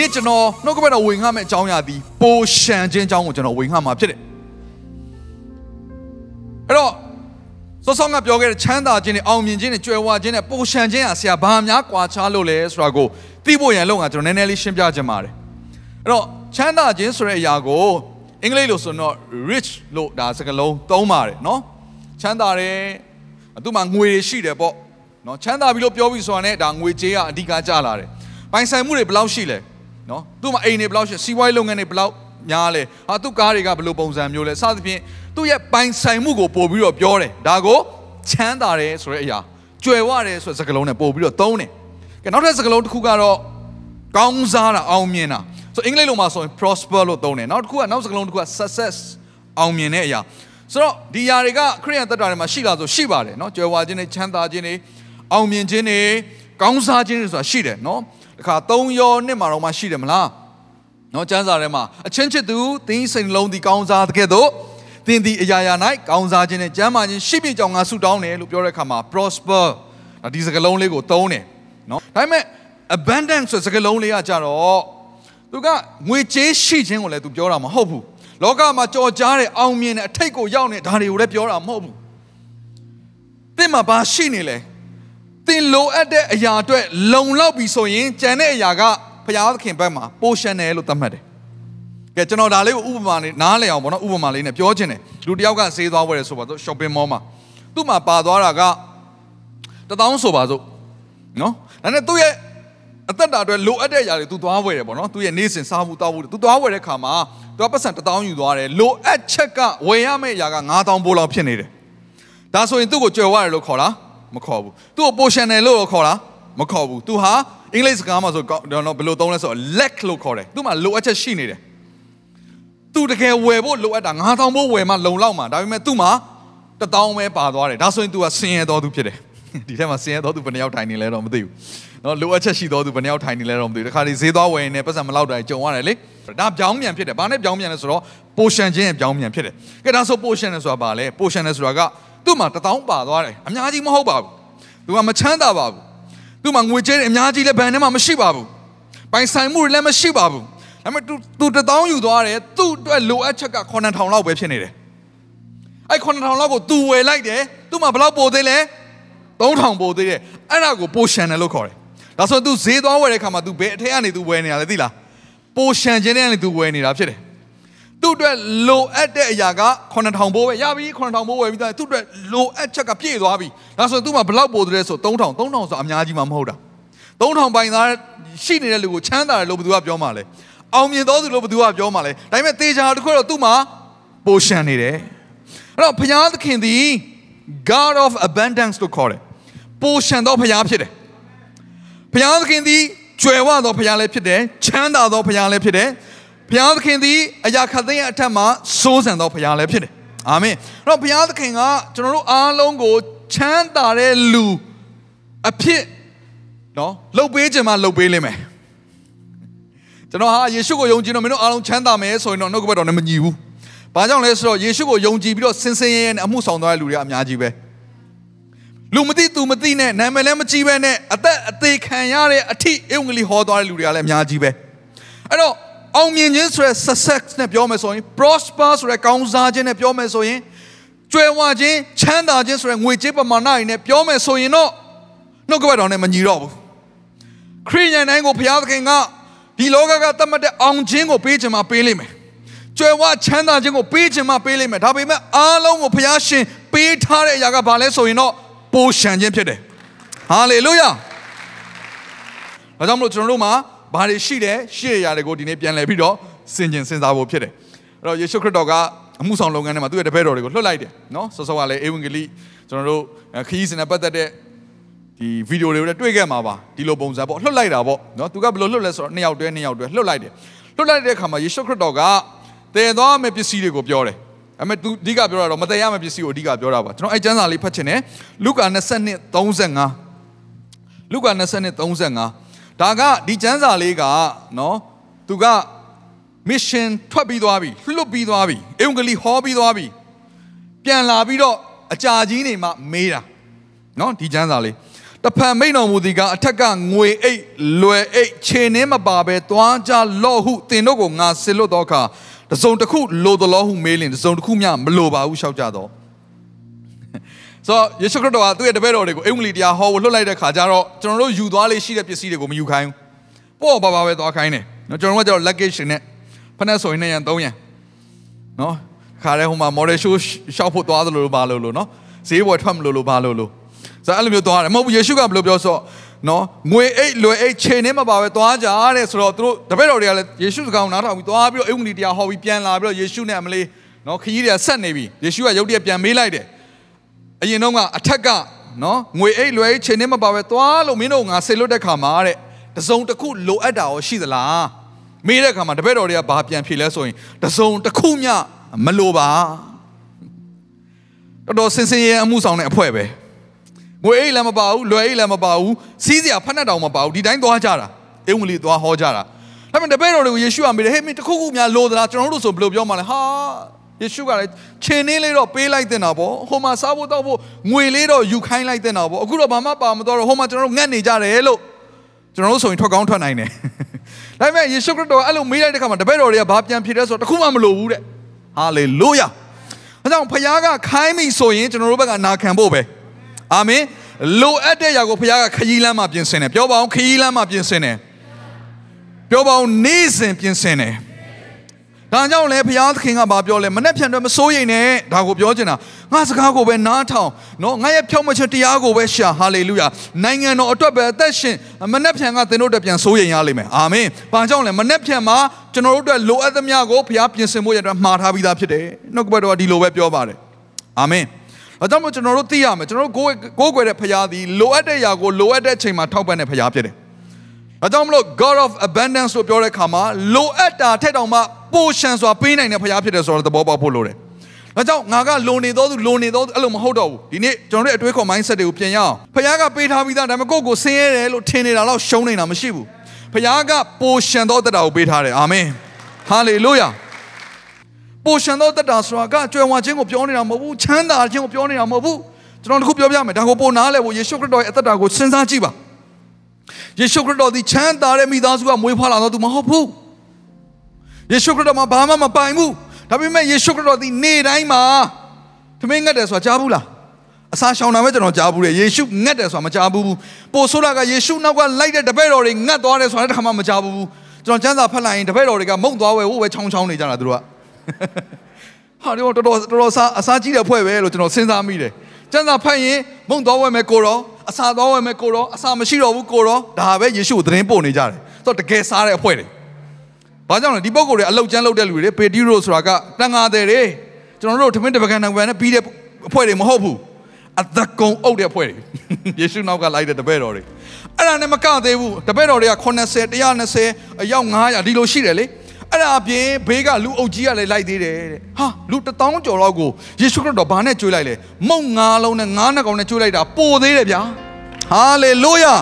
နေ့ကျွန်တော်နှုတ်ကပတ်တော်ဝင်ငှမဲ့အကြောင်းအရာဒီပိုရှန်ခြင်းအကြောင်းကိုကျွန်တော်ဝင်ငှမှာဖြစ်တယ်အဲ့တော့စောစောကပြောခဲ့တဲ့ချမ်းသာခြင်းနဲ့အောင်မြင်ခြင်းနဲ့ကြွယ်ဝခြင်းနဲ့ပိုရှန်ခြင်းဟာဆရာဘာများကွာခြားလို့လဲဆိုတာကိုသိဖို့ရန်လုံးကကျွန်တော်နည်းနည်းလေးရှင်းပြခြင်းပါတယ်အဲ့တော့ချမ်းသာခြင်းဆိုတဲ့အရာကိုအင်္ဂလိပ်လိုဆိုတော့ rich လို့ဒါစကားလုံးသုံးပါတယ်နော်ချမ်းသာတယ်သူမှငွေရှိတယ်ပေါ့နော်ချမ်းသာပြီလို့ပြောပြီးဆိုတာနဲ့ဒါငွေကြေးကအဓိကကျလာတယ်ပိုင်ဆိုင်မှုတွေဘယ်လောက်ရှိလဲ နော်သူ့မှာအိမ်တွေဘယ်လောက်ရှိစီးပွားရေးလုပ်ငန်းတွေဘယ်လောက်များလဲဟာသူ့ကားတွေကဘယ်လိုပုံစံမျိုးလဲစသဖြင့်သူ့ရဲ့ပိုင်ဆိုင်မှုကိုပို့ပြီးတော့ပြောတယ်ဒါကိုချမ်းသာတယ်ဆိုတဲ့အရာကြွယ်ဝတယ်ဆိုတဲ့စကားလုံးနဲ့ပို့ပြီးတော့သုံးတယ်ကဲနောက်ထပ်စကားလုံးတစ်ခုကတော့ကောင်းစားတာအောင်မြင်တာဆိုအင်္ဂလိပ်လိုမှာဆိုရင် prosper လို့သုံးတယ်နောက်တစ်ခုကနောက်စကားလုံးတစ်ခုက success အောင်မြင်တဲ့အရာဆိုတော့ဒီຢာတွေကခရိယန်သက်တာတွေမှာရှိလာဆိုရှိပါတယ်เนาะကြွယ်ဝခြင်းတွေချမ်းသာခြင်းတွေအောင်မြင်ခြင်းတွေကောင်းစားခြင်းတွေဆိုတာရှိတယ်เนาะ တခါ၃ရောနှစ်မှာတော့မှရှိတယ်မလားနော်ကျမ်းစာထဲမှာအချင်းချစ်သူသင်စိတ်နှလုံးဒီကောင်းစားတဲ့ကဲ့သို့သင်ဒီအရာရာ၌ကောင်းစားခြင်းနဲ့ကျမ်းမာခြင်းရှိပြကြောင်ငါဆုတောင်းတယ်လို့ပြောတဲ့အခါမှာ prosper ဒီစကားလုံးလေးကိုသုံးတယ်နော်ဒါပေမဲ့ abundance ဆိုစကားလုံးလေးကကြတော့သူကငွေကြေးရှိခြင်းကိုလည်းသူပြောတာမဟုတ်ဘူးလောကမှာကြော်ကြားတဲ့အောင်မြင်တဲ့အထိတ်ကိုရောက်နေဒါတွေကိုလည်းပြောတာမဟုတ်ဘူးသင်မှာဘာရှိနေလဲသ င်လိုအပ်တဲ့အရာအတွက်လုံလောက်ပြီဆိုရင်ကြံတဲ့အရာကဘုရားသခင်ဘက်မှာပိုရှင်တယ်လို့သတ်မှတ်တယ်။ကဲကျွန်တော်ဒါလေးကိုဥပမာနဲ့နားလည်အောင်ပေါ့နော်ဥပမာလေးနဲ့ပြောချင်တယ်။လူတစ်ယောက်ကဈေးသွားဝယ်တယ်ဆိုပါစို့ shopping mall မှာသူ့မှာပါသွားတာကတသောင်းဆိုပါစို့နော်။ဒါနဲ့သူ့ရဲ့အသက်တာအတွက်လိုအပ်တဲ့အရာတွေသူသွားဝယ်တယ်ပေါ့နော်။သူ့ရဲ့နေ့စဉ်စားမှုတောက်မှုသူသွားဝယ်တဲ့ခါမှာသူကပတ်စံတသောင်းယူသွားတယ်။လိုအပ်ချက်ကဝယ်ရမယ့်အရာက9000ဘိုးလောက်ဖြစ်နေတယ်။ဒါဆိုရင်သူ့ကိုကြွယ်ဝတယ်လို့ခေါ်လား မခေါ်ဘူး။သူ့ကိုပိုရှင်တယ်လို့ခေါ်လားမခေါ်ဘူး။ तू ဟာအင်္ဂလိပ်စကားမှာဆိုတော့ဘယ်လိုသုံးလဲဆိုတော့ lack လို့ခေါ်တယ်သူမှလိုအပ်ချက်ရှိနေတယ်သူတကယ်ဝယ်ဖို့လိုအပ်တာ9000ဘိုးဝယ်မှလုံလောက်မှာဒါပေမဲ့သူမှ1000ပဲပါသွားတယ်ဒါဆိုရင် तू ကဆင်းရဲတော်သူဖြစ်တယ်ဒီထဲမှာဆင်းရဲတော်သူဘယ်နှယောက်ထိုင်နေလဲတော့မသိဘူးเนาะလိုအပ်ချက်ရှိတော်သူဘယ်နှယောက်ထိုင်နေလဲတော့မသိဘူးတခါဒီဈေးသွားဝယ်နေပတ်စံမလောက်တာကြုံရတယ်လေဒါပြောင်းပြန်ဖြစ်တယ်ဘာနဲ့ပြောင်းပြန်လဲဆိုတော့ portion ချင်းရဲ့ပြောင်းပြန်ဖြစ်တယ်ကဲဒါဆို portion လဲဆိုတာဘာလဲ portion လဲဆိုတာက သူ့မှာ1000ပါသွားတယ်အများကြီးမဟုတ်ပါဘူးသူကမချမ်းသာပါဘူးသူ့မှာငွေကြေးအများကြီးလည်းဘဏ်ထဲမှာမရှိပါဘူးပိုင်ဆိုင်မှုတွေလည်းမရှိပါဘူးဒါပေမဲ့ तू तू တထောင်ယူသွားတယ်သူ့အတွက်လိုအပ်ချက်က9000လောက်ပဲဖြစ်နေတယ်အဲ့9000လောက်ကို तू ဝယ်လိုက်တယ်သူ့မှာဘယ်လောက်ပိုသေးလဲ3000ပိုသေးတယ်အဲ့ဒါကိုပိုရှန်တယ်လို့ခေါ်တယ်ဒါဆို तू ဈေးသွားဝယ်တဲ့ခါမှာ तू ဘယ်အထက်ကနေ तू ဝယ်နေတာလဲသိလားပိုရှန်ခြင်းနဲ့ကနေ तू ဝယ်နေတာဖြစ်တယ် သူ့အတွက်လိုအပ်တဲ့အရာက9000ဘိုးပဲရပြီ9000ဘိုးဝယ်ပြီးသားသူ့အတွက်လိုအပ်ချက်ကပြည့်သွားပြီဒါဆိုရင်သူ့မှာဘလောက်ပိုတယ်ဆို3000 3000ဆိုအများကြီးမှမဟုတ်တာ3000ပိုင်သားရှိနေတဲ့လူကိုချမ်းသာတယ်လို့ဘယ်သူကပြောမှလဲအောင်မြင်တော်သူလို့ဘယ်သူကပြောမှလဲဒါပေမဲ့တေချာတစ်ခုတော့သူ့မှာပိုရှန်နေတယ်အဲ့တော့ဘုရားသခင်သည် God of abundance လို့ခေါ်တယ်ပိုရှန်သောဘုရားဖြစ်တယ်ဘုရားသခင်သည်ကျွယ်ဝသောဘုရားလည်းဖြစ်တယ်ချမ်းသာသောဘုရားလည်းဖြစ်တယ် ဘုရားသခင်သည်အရာခတ်သိမ်းအထက်မှာစိုးစံသောဘုရားလည်းဖြစ်တယ်အာမင်အဲ့တော့ဘုရားသခင်ကကျွန်တော်တို့အားလုံးကိုချမ်းသာတဲ့လူအဖြစ်နော်လှုပ်ပေးခြင်းမှလှုပ်ပေးလိမ့်မယ်ကျွန်တော်ဟာယေရှုကိုယုံကြည်တော့မင်းတို့အားလုံးချမ်းသာမယ်ဆိုရင်တော့နှုတ်ကပတ်တော်နဲ့မညီဘူးဘာကြောင့်လဲဆိုတော့ယေရှုကိုယုံကြည်ပြီးတော့စင်စင်ရဲရဲနဲ့အမှုဆောင်သွားတဲ့လူတွေအများကြီးပဲလူမသိသူမသိနဲ့နာမည်လည်းမကြီးပဲနဲ့အသက်အသေးခံရတဲ့အထိအုံကလေးဟောသွားတဲ့လူတွေကလည်းအများကြီးပဲအဲ့တော့ အောင်မြင်ခြင်းဆိုရယ် success နဲ့ပြောမယ်ဆိုရင် prosper ဆိုရယ်ကောင်းစားခြင်းနဲ့ပြောမယ်ဆိုရင်ကြွယ်ဝခြင်းချမ်းသာခြင်းဆိုရယ်ငွေကြေးပမာဏတွေနဲ့ပြောမယ်ဆိုရင်တော့နှုတ်ကပတ်တော်နဲ့မညီတော့ဘူးခရိယန်တိုင်းကိုဘုရားသခင်ကဒီလောကကတတ်မှတ်တဲ့အောင်ခြင်းကိုပေးခြင်းမှာပေးလိမ့်မယ်ကြွယ်ဝချမ်းသာခြင်းကိုပေးခြင်းမှာပေးလိမ့်မယ်ဒါပေမဲ့အားလုံးကိုဘုရားရှင်ပေးထားတဲ့အရာကဘာလဲဆိုရင်တော့ပိုရှန်ခြင်းဖြစ်တယ်ဟာလေလုယာဒါကြောင့်မလို့ကျွန်တော်တို့မှာ ဘာတွေရှိတယ်ရှိရရာတွေကိုဒီနေ့ပြန်လည်ပြီးတော့စင်ကျင်စဉ်းစားဖို့ဖြစ်တယ်အဲ့တော့ယေရှုခရစ်တော်ကအမှုဆောင်လုပ်ငန်းထဲမှာသူ့ရဲ့တပည့်တော်တွေကိုလွှတ်လိုက်တယ်နော်ဆောစောကလည်းဧဝံဂေလိကျွန်တော်တို့ခရီးစဉ်နဲ့ပတ်သက်တဲ့ဒီဗီဒီယိုတွေကိုလည်းတွေ့ခဲ့မှာပါဒီလိုပုံစံပေါ့လွှတ်လိုက်တာပေါ့နော်သူကဘယ်လိုလွှတ်လဲဆိုတော့နှစ်ယောက်တွဲနှစ်ယောက်တွဲလွှတ်လိုက်တယ်လွှတ်လိုက်တဲ့အခါမှာယေရှုခရစ်တော်ကတည်သွားမယ့်ပစ္စည်းတွေကိုပြောတယ်အမေသူအဓိကပြောတာတော့မတည်ရမယ့်ပစ္စည်းကိုအဓိကပြောတာပါကျွန်တော်အဲ့ကျမ်းစာလေးဖတ်ချင်တယ်လုကာ22:35လုကာ22:35 ဒါကဒီကျမ်းစာလေးကနော်သူက mission ထွက်ပြီးသွားပြီလွတ်ပြီးသွားပြီအင်္ဂလိပ်ဟောပြီးသွားပြီပြန်လာပြီးတော့အကြာကြီးနေမှမေးတာနော်ဒီကျမ်းစာလေးတဖန်မိန်တော်မူသည်ကအထက်ကငွေအိတ်လွယ်အိတ်ခြေနှင်းမပါပဲသွားကြလော့ဟုတင်တို့ကိုငါဆစ်လွတ်တော့အခါတစုံတစ်ခုလိုသလောဟုမေးလင်တစုံတစ်ခုမျှမလိုပါဘူးရှောက်ကြတော့ ဆိုတော့ယေရှုခရစ်တော်ကသူ့ရဲ့တပည့်တော်တွေကိုအင်္ဂလိပ်တရားဟောဖို့လွတ်လိုက်တဲ့ခါကျတော့ကျွန်တော်တို့ယူသွားလေးရှိတဲ့ပစ္စည်းတွေကိုမယူခိုင်းဘူးပေါ့ပါပါပဲသွားခိုင်းတယ်နော်ကျွန်တော်တို့ကကျတော့ luggage နဲ့ဖက်နဲ့ဆိုရင်2ရန်3ရန်နော်ခါရဲဟိုမှာ model show ရှောက်ဖို့သွားသလိုလိုပါလို့လို့နော်ဈေးပေါ်ထွက်မလို့လို့ပါလို့လို့ဆိုတော့အဲ့လိုမျိုးသွားတယ်မဟုတ်ဘူးယေရှုကဘယ်လိုပြောဆိုနော်ငွေအိတ်လွယ်အိတ်ခြေနဲ့မပါပဲသွားကြတဲ့ဆိုတော့သူတို့တပည့်တော်တွေကလည်းယေရှုစကားကိုနားထောင်ပြီးသွားပြီးတော့အင်္ဂလိပ်တရားဟောပြီးပြန်လာပြီးတော့ယေရှုနဲ့အမလေးနော်ခကြီးတွေကဆက်နေပြီယေရှုကရုတ်တရက်ပြန်မေးလိုက်တယ် အရင်တော့ကအထက်ကနော်ငွေအိတ်လွယ်အိတ်ခြေနဲ့မပါပဲသွားလို့မင်းတို့ငါဆေလွတ်တဲ့ခါမှာတဲ့တစုံတစ်ခုလိုအပ်တာရောရှိသလားမေးတဲ့အခါမှာတပည့်တော်တွေကဘာပြန်ဖြေလဲဆိုရင်တစုံတစ်ခုမျှမလိုပါတော်တော်စင်စင်ရဲအမှုဆောင်တဲ့အဖွဲပဲငွေအိတ်လည်းမပါဘူးလွယ်အိတ်လည်းမပါဘူးစီးစရာဖက်နဲ့တောင်မပါဘူးဒီတိုင်းသွားကြတာအင်္ဂလိပ်သွားဟောကြတာဒါပေမဲ့တပည့်တော်တွေကိုယေရှုကမေးတယ်ဟေးမင်းတစ်ခုခုများလိုသလားကျွန်တော်တို့ဆိုဘယ်လိုပြောမှလဲဟာ ယေရှုကလည်းခြေနှင်းလေးတော့ပေးလိုက်တင်တာပေါ့ဟိုမှာစားဖို့တောက်ဖို့ငွေလေးတော့ယူခိုင်းလိုက်တင်တာပေါ့အခုတော့ဘာမှပါမတော့တော့ဟိုမှာကျွန်တော်တို့ငတ်နေကြတယ်လို့ကျွန်တော်တို့ဆိုရင်ထွက်ကောင်းထွက်နိုင်တယ်ဒါပေမဲ့ယေရှုခရစ်တော်အဲ့လိုမေးလိုက်တဲ့ခါမှာတပည့်တော်တွေကဘာပြန်ဖြေလဲဆိုတော့တခုမှမလိုဘူးတဲ့ဟာလေလုယာအဲကြောင့်ဖခင်ကခိုင်းပြီဆိုရင်ကျွန်တော်တို့ဘက်ကနာခံဖို့ပဲအာမင်လိုအပ်တဲ့ຢာကိုဖခင်ကခရီးလမ်းမှာပြင်ဆင်တယ်ပြောပါအောင်ခရီးလမ်းမှာပြင်ဆင်တယ်ပြောပါအောင်နေ့စဉ်ပြင်ဆင်တယ် ဒါကြောင့်လဲဘုရားသခင်ကဘာပြောလဲမနဲ့ဖြန်တော့မစိုးရိမ်နဲ့ဒါကိုပြောချင်တာငါစကားကိုပဲနားထောင်နော်ငါရဲ့ဖြောင့်မချက်တရားကိုပဲရှာဟာလေလုယာနိုင်ငံတော်အတွက်ပဲအသက်ရှင်မနဲ့ဖြန်ကသင်တို့အတွက်ပြန်စိုးရိမ်ရလိမ့်မယ်အာမင်ဘာကြောင့်လဲမနဲ့ဖြန်မှာကျွန်တော်တို့အတွက်လိုအပ်သမျှကိုဘုရားပြင်ဆင်ဖို့ရတဲ့မှားထားပြီးသားဖြစ်တယ်နှုတ်ကပတ်တော်ကဒီလိုပဲပြောပါတယ်အာမင်အဲကြောင့်မို့ကျွန်တော်တို့သိရမယ်ကျွန်တော်တို့ကိုယ်ကိုယ်ွယ်တဲ့ဖရားသည်လိုအပ်တဲ့ຢာကိုလိုအပ်တဲ့အချိန်မှာထောက်ပံ့တဲ့ဖရားဖြစ်တယ်။ အဲကြောင့်မလို့ God of abundance လို့ပြောတဲ့အခါမှာလိုအပ်တာထက်တောင်မှပိုရှန်စွာပေးနိုင်တဲ့ဖရားဖြစ်တယ်ဆိုတော့သဘောပေါက်ဖို့လိုတယ်။အဲကြောင့်ငါကလုံနေသောသူလုံနေသောသူအဲ့လိုမဟုတ်တော့ဘူး။ဒီနေ့ကျွန်တော်တို့အတွေးခေါ် mindset တွေကိုပြင်ရအောင်။ဖရားကပေးထားပြီးသားဒါပေမဲ့ကိုယ့်ကိုဆင်းရဲတယ်လို့ထင်နေတာတော့ရှုံးနေတာမရှိဘူး။ဖရားကပိုရှန်သောတတ်တာကိုပေးထားတယ်။အာမင်။ဟာလေလုယာ။ပိုရှင်သောတတ္တာဆိုတာကကြွယ်ဝခြင်းကိုပြောနေတာမဟုတ်ဘူးချမ်းသာခြင်းကိုပြောနေတာမဟုတ်ဘူးကျွန်တော်တခုပြောပြမယ်ဒါကိုပိုနားလဲဖို့ယေရှုခရစ်တော်ရဲ့အသက်တာကိုစဉ်းစားကြည့်ပါ ယေရှုခရစ်တော်ဒီချမ်းသာတဲ့မိသားစုကမွေးဖွားလာတော့သူမဟုတ်ဘူးယေရှုခရစ်တော်မှာဘာမှမပိုင်ဘူးဒါပေမဲ့ယေရှုခရစ်တော်ဒီနေ့တိုင်းမှာသမင်းငတ်တယ်ဆိုတာကြားဘူးလားအစာရှောင်တာပဲကျွန်တော်ကြားဘူးတယ်ယေရှုငတ်တယ်ဆိုတာမကြားဘူးပိုဆိုးတာကယေရှုနောက်ကလိုက်တဲ့တပည့်တော်တွေငတ်သွားတယ်ဆိုတာတခါမှမကြားဘူးကျွန်တော်ကျမ်းစာဖတ်လိုက်ရင်တပည့်တော်တွေကမုံသွားဝဲဟိုပဲချောင်းချောင်းနေကြတာသူတို့ကဟာဒီတော့တော်တော်တော်တော်စားအစားကြီးတဲ့ဖွဲ့ပဲလို့ကျွန်တော်စဉ်းစားမိတယ်ကျမ်းစာဖတ်ရင်မုံတော်ဝဲမဲ့ကိုရော အစာတော်ဝဲမဲ့ကိုရောအစာမရှိတော့ဘူးကိုရောဒါပဲယေရှုကိုသတင်းပို့နေကြတယ်ဆိုတော့တကယ်စားတဲ့အဖွဲ့တွေဘာကြောင့်လဲဒီပုံကိုယ်တွေအလုတ်ကျန်းလုတ်တဲ့လူတွေပေတီရိုဆိုတာကတန်ငါတယ်တွေကျွန်တော်တို့ထမင်းတပကံနံပါတ်နဲ့ပြီးတဲ့အဖွဲ့တွေမဟုတ်ဘူးအသက်ကုံအုပ်တဲ့အဖွဲ့တွေယေရှုနောက်ကလိုက်တဲ့တပည့်တော်တွေအဲ့ဒါနဲ့မကသေးဘူးတပည့်တော်တွေက80 120အယောက်900ဒီလိုရှိတယ်လေ အဲ့ဒါအပြင်ဘေးကလူအုပ်ကြီးကလည်းလိုက်သေးတယ်တဲ့ဟာလူတထောင်ကျော်လောက်ကိုယေရှုခရစ်တော်ဘာနဲ့ကျွေးလိုက်လဲမုံငါးလုံးနဲ့ငါးနှကောင်နဲ့ကျွေးလိုက်တာပိုသေးတယ်ဗျာဟာလေလုယာ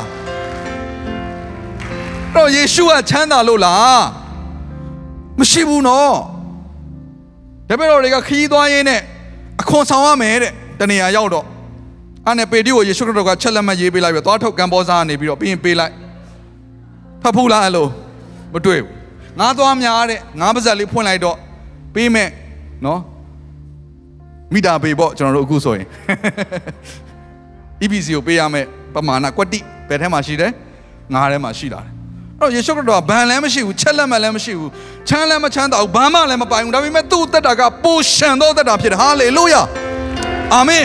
တော့ယေရှုကချမ်းသာလို့လားမရှိဘူးနော်တပည့်တော်တွေကခရီးသွားရင်းနဲ့အခွန်ဆောင်ရမယ်တဲ့တနေရာရောက်တော့အဲ့နဲ့ပေတိကိုယေရှုခရစ်တော်ကချက်လက်မှတ်ရေးပေးလိုက်ပြီးသွားထုတ်ကံပေါ်စားကနေပြီးတော့ပြီးရင်ပေးလိုက်ဖတ်ဘူးလားအဲ့လိုမတွေ့ဘူး ငါးသွားများတဲ့ငါးပါးစပ်လေးဖွင့်လိုက်တော့ပေးမဲ့နော်မိတာပေပေါ့ကျွန်တော်တို့အခုဆိုရင် EBC ကိုပေးရမယ်ပမာဏကွက်တိဘယ်ထဲမှာရှိတယ်ငါးထဲမှာရှိလာတယ်အဲ့တော့ယေရှုခရစ်တော်ကဘန်လည်းမရှိဘူးချက်လက်မှလည်းမရှိဘူးချမ်းလည်းမချမ်းသာဘူးဘာမှလည်းမပိုင်ဘူးဒါပေမဲ့သူ့သက်တာကပိုရှံသောသက်တာဖြစ်တယ်ဟာလေလုယာအာမင်